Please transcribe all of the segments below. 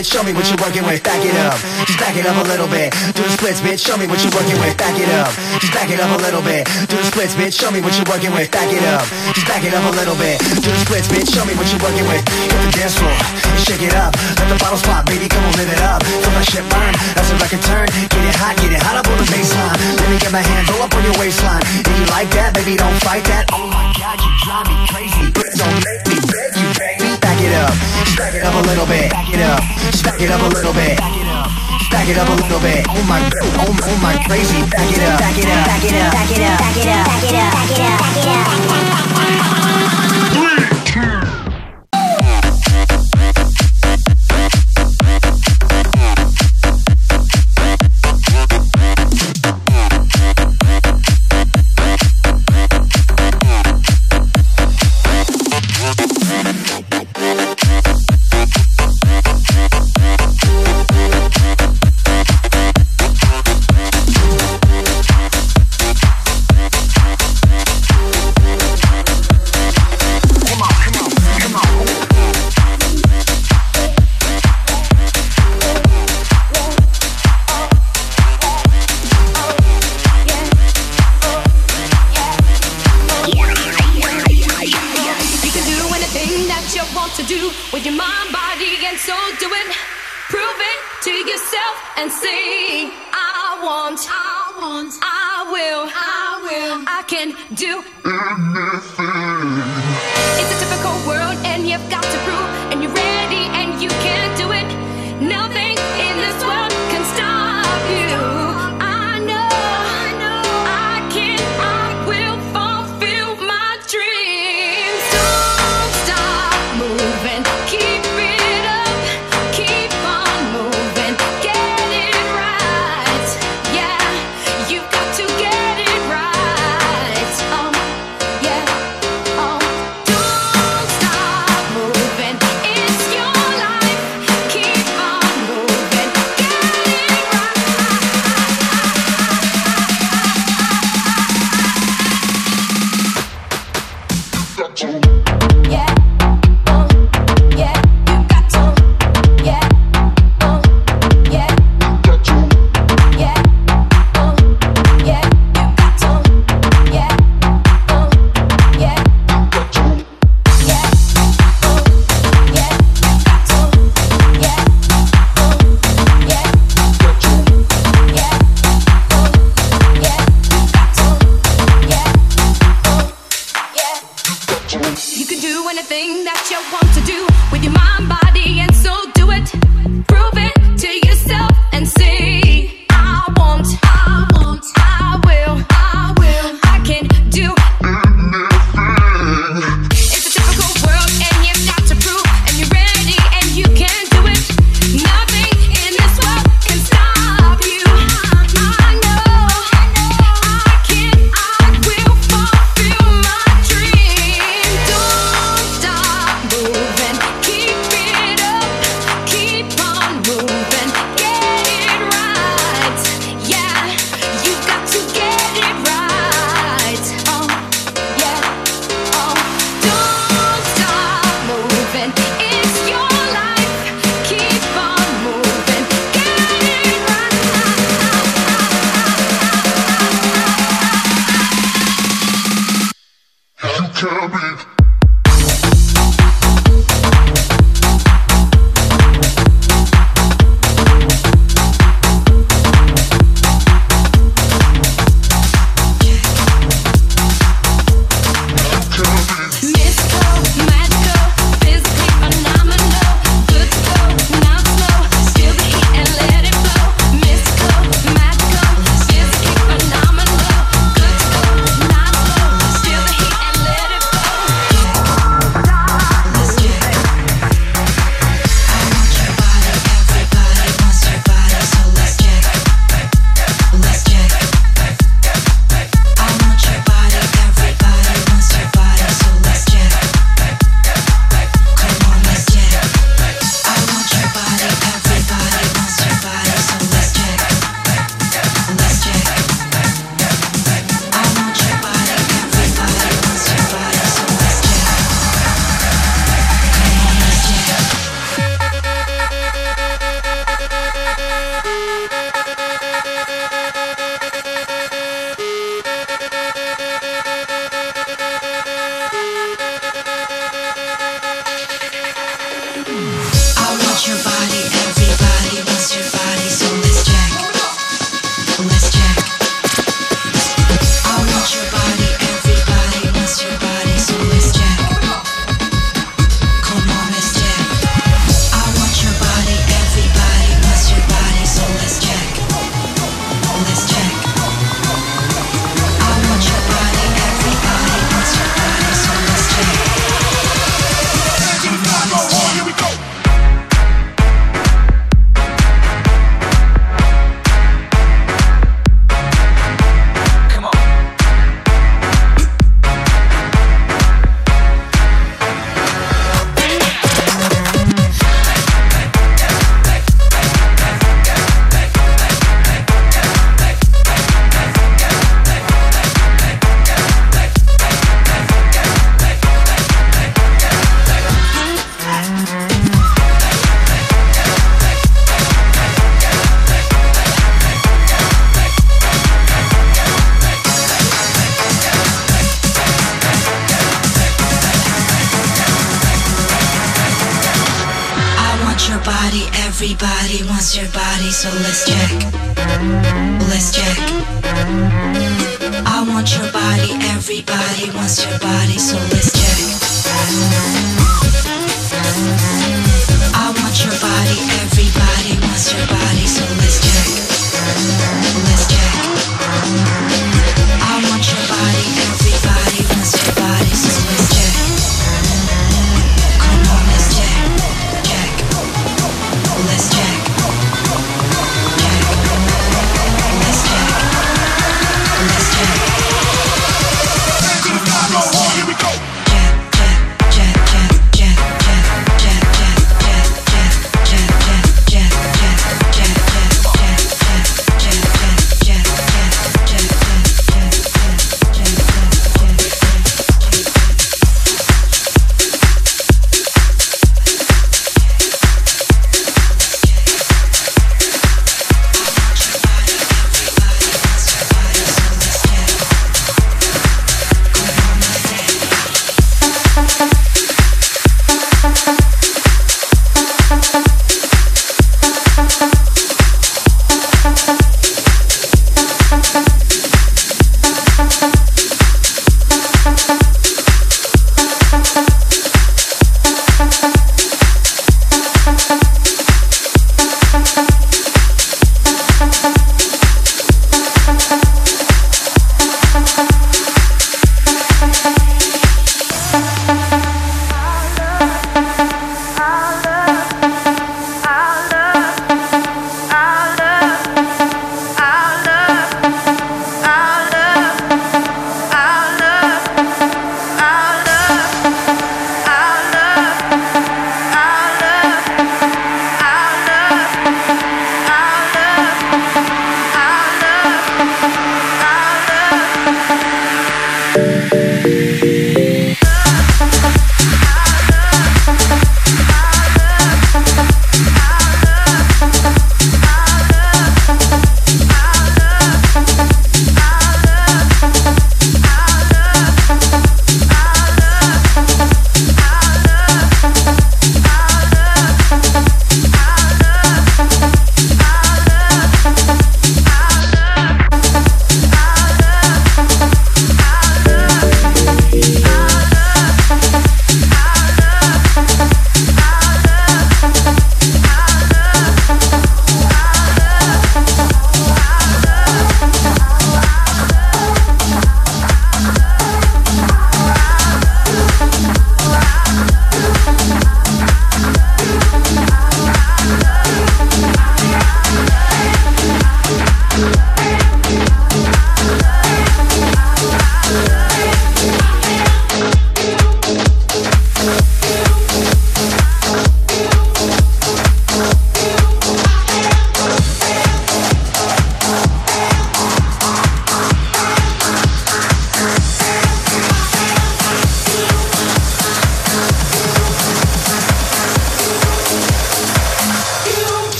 bitch. Show me what you're working with. Back it up, just back it up a little bit. Do the splits, bitch. Show me what you're working with. Back it up, just back it up a little bit. Do the splits, bitch. Show me what you're working with. Back it up, just back it up a little bit. Do the splits, bitch. Show me what you're working with. Hit the dance floor and shake it up. Let the bottles pop, baby. Come on, live it up. Feel that shit burn. That's a record turn. Get it hot, get it hot up on the baseline. Let me get my hands all up on your waistline. And you like that, baby? Don't fight that. Oh my God, you drive me crazy. Back it up a little bit. Back it up, just back it up a little bit. Back it up a little bit. Oh my, oh, oh my crazy. Back it up, back it up, back it up, back it up, back it up, back it up, back it up, back it up.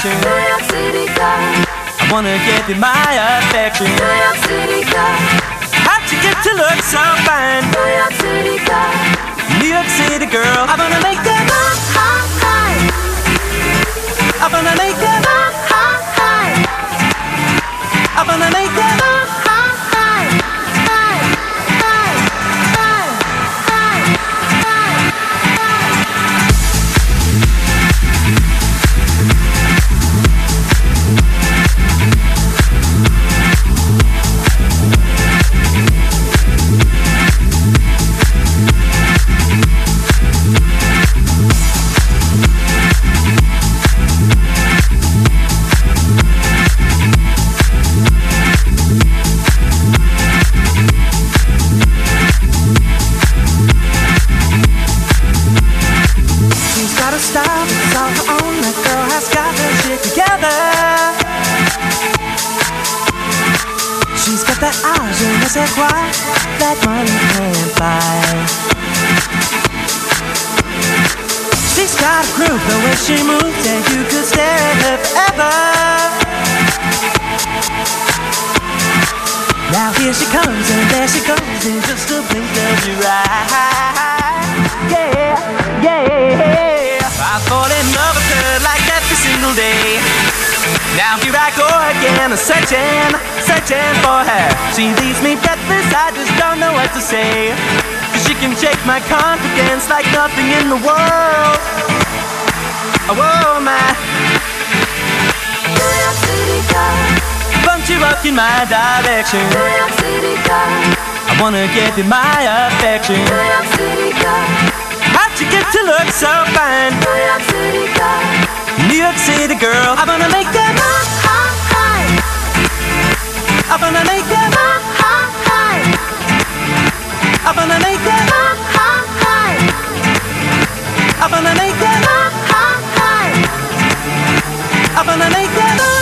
New York City girl, I wanna give you my affection. New York City girl, How'd you get to look so fine? New York City girl, I wanna make them high. I wanna make them high. I wanna make them forever. Now here she comes, and there she goes, in just a blink of your eye. Yeah, yeah. I fall in love with her like every single day. Now here I go again, searching, searching for her. She leaves me breathless, I just don't know what to say. Cause she can shake my confidence like nothing in the world. Oh, my. Won't you walk in my direction? I wanna give you my affection. How'd you get to look so fine? New York City girl, I wanna make them I wanna make them I wanna make them I wanna make them I wanna make them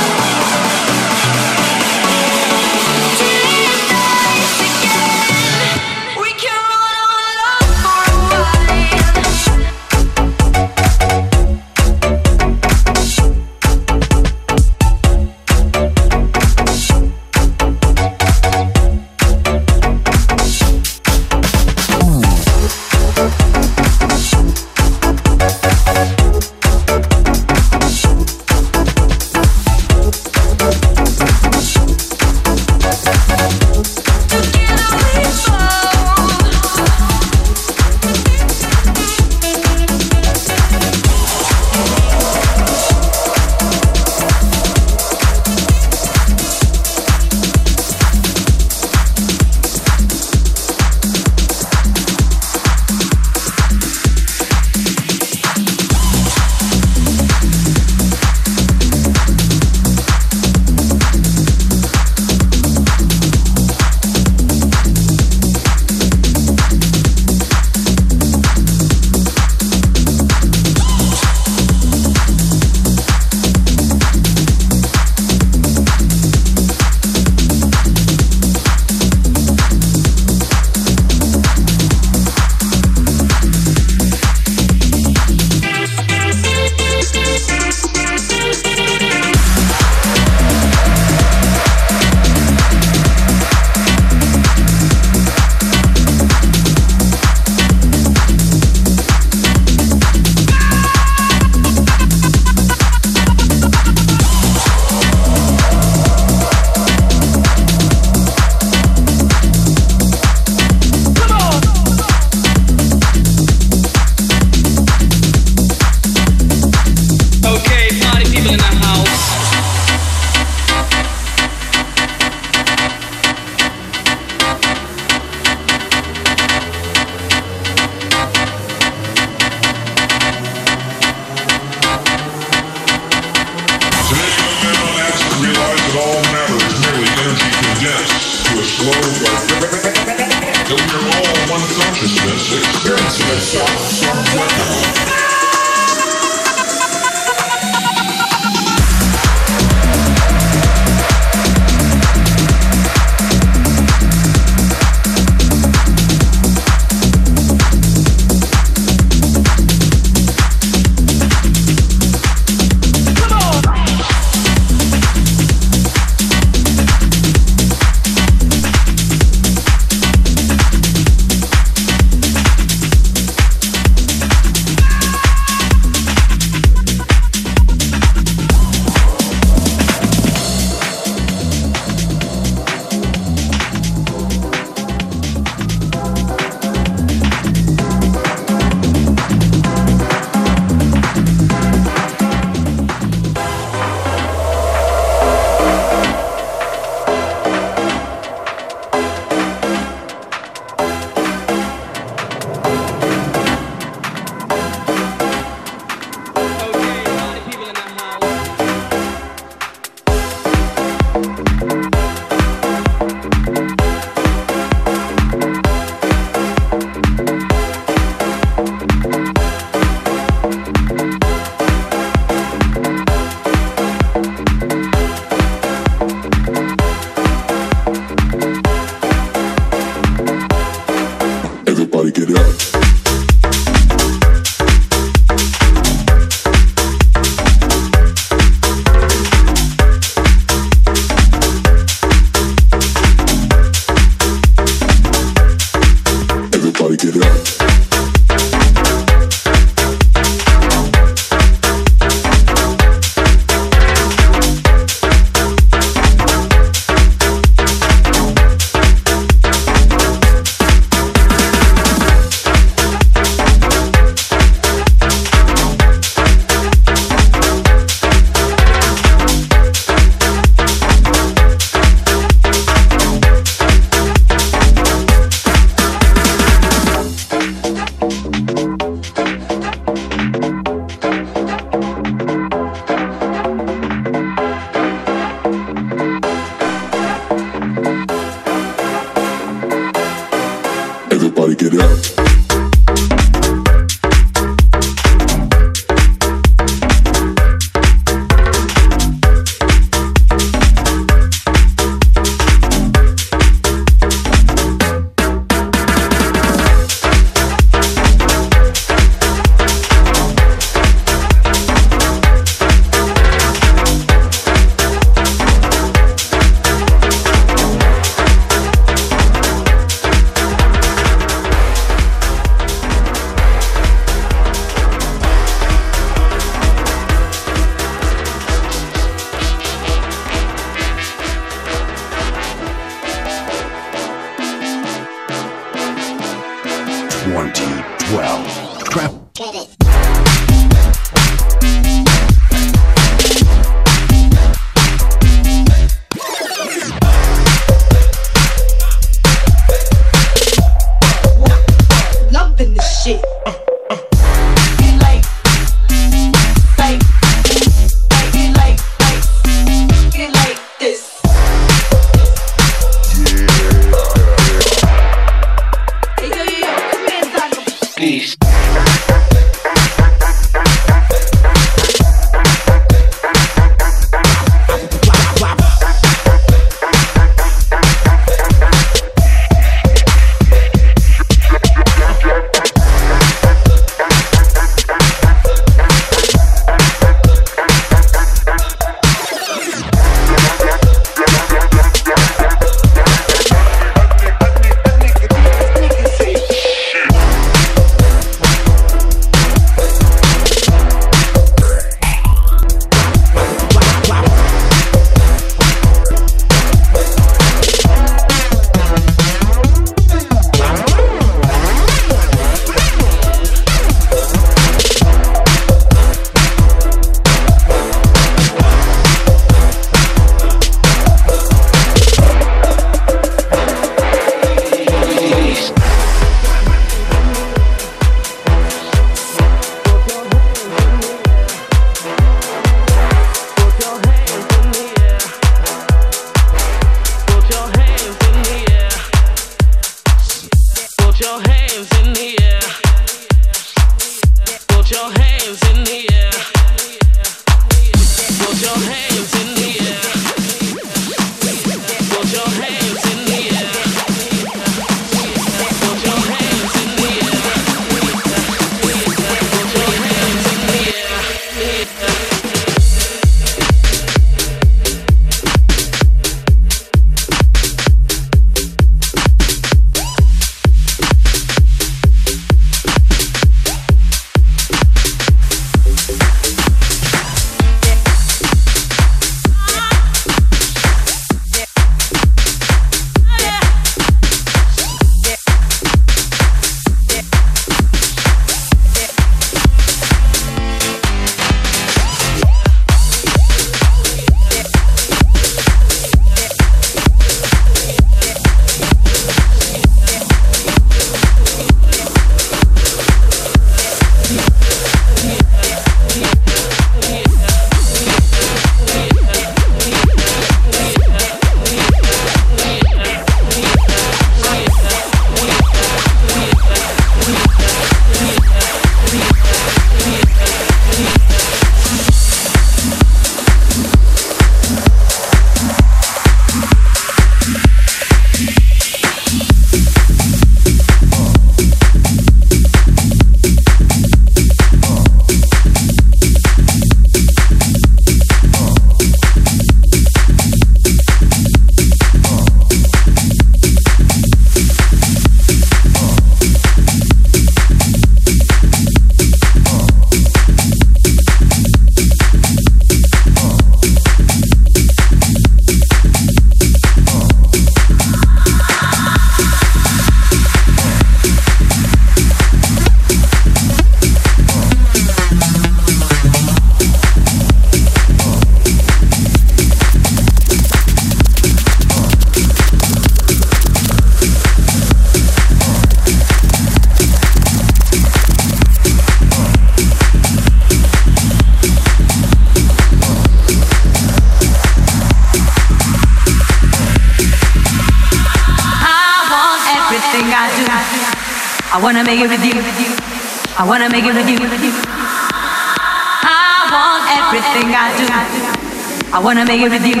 make it with you.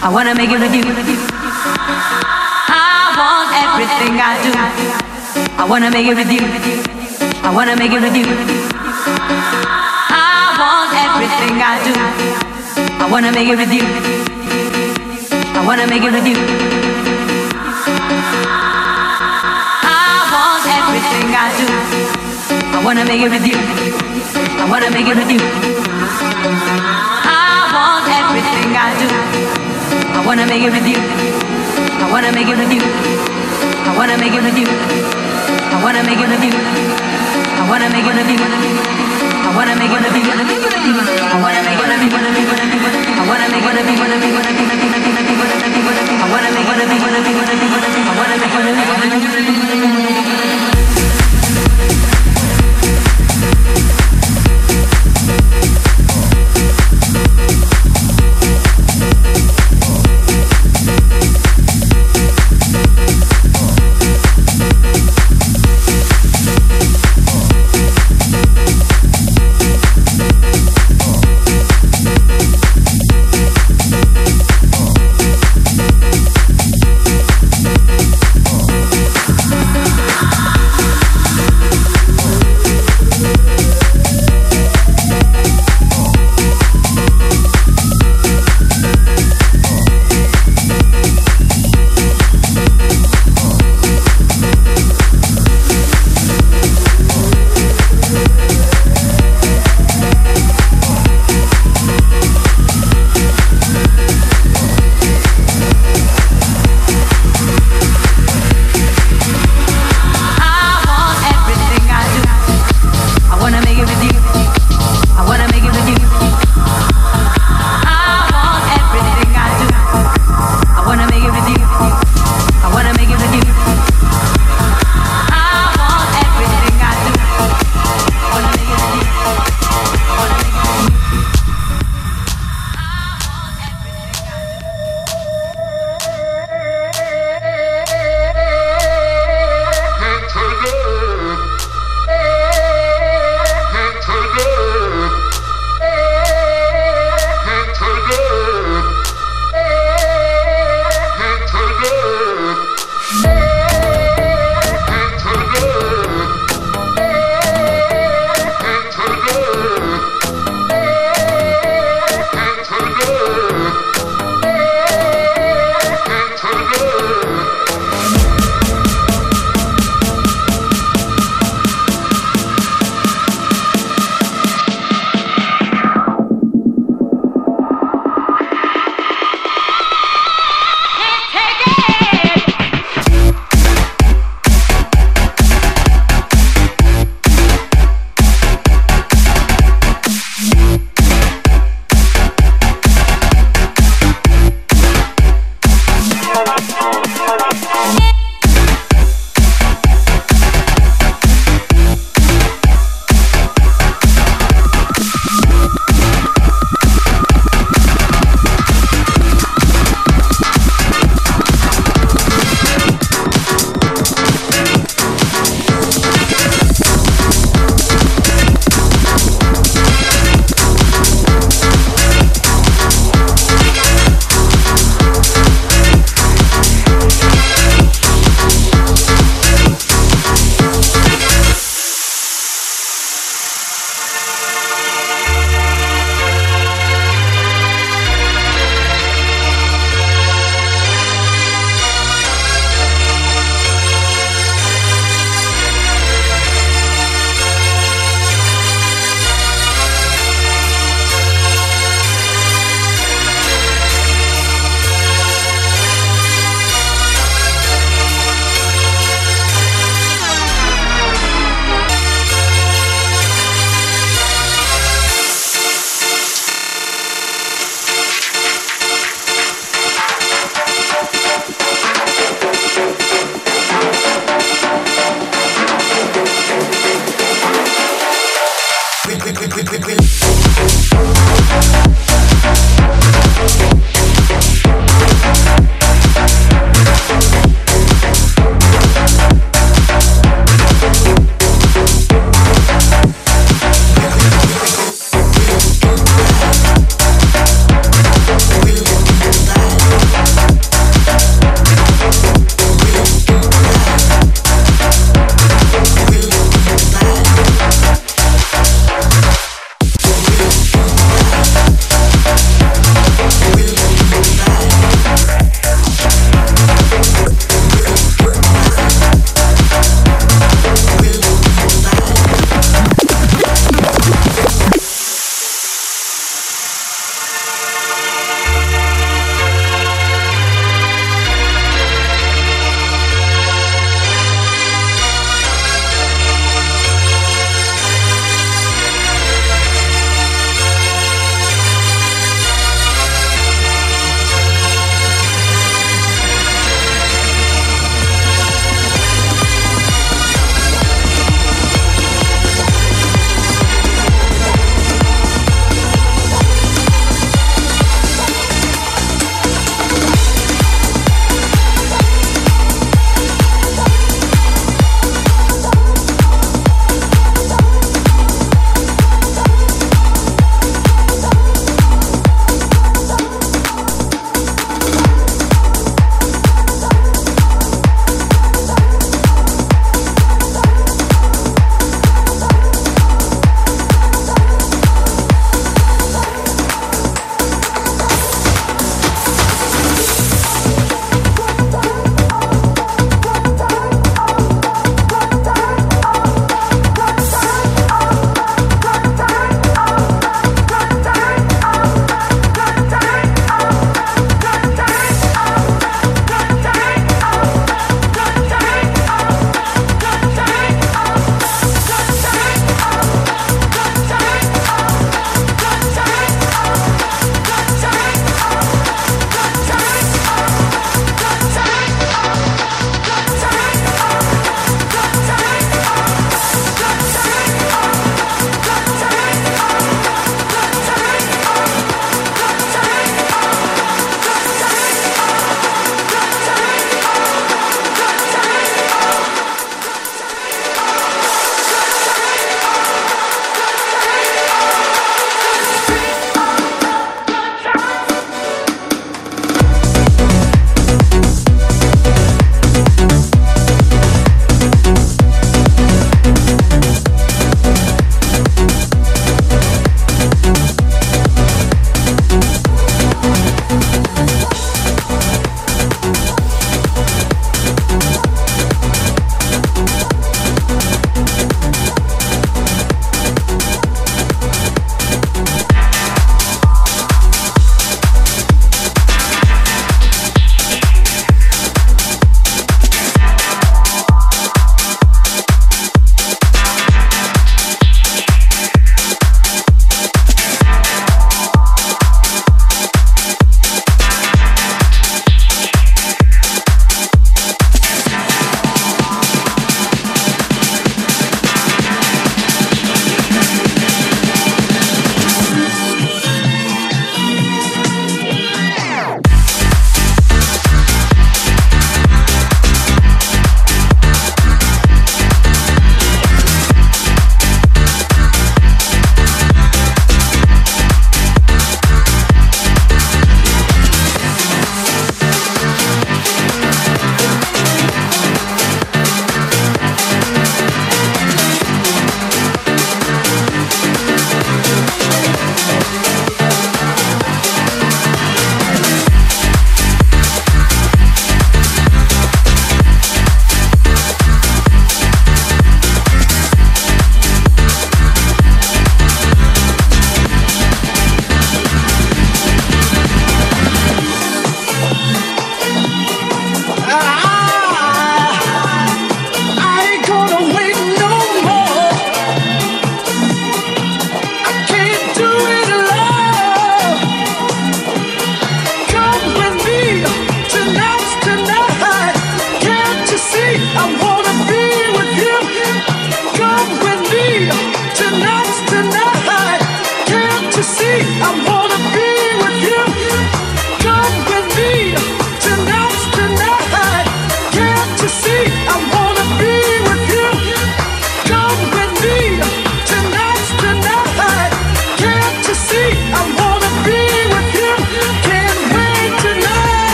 I wanna make it with you. I want everything I do. I wanna make it with you. I wanna make it with you. I want everything I do. I wanna make it with you. I wanna make it with you. I want everything I do. I wanna make it with you.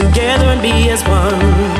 Together and be as one.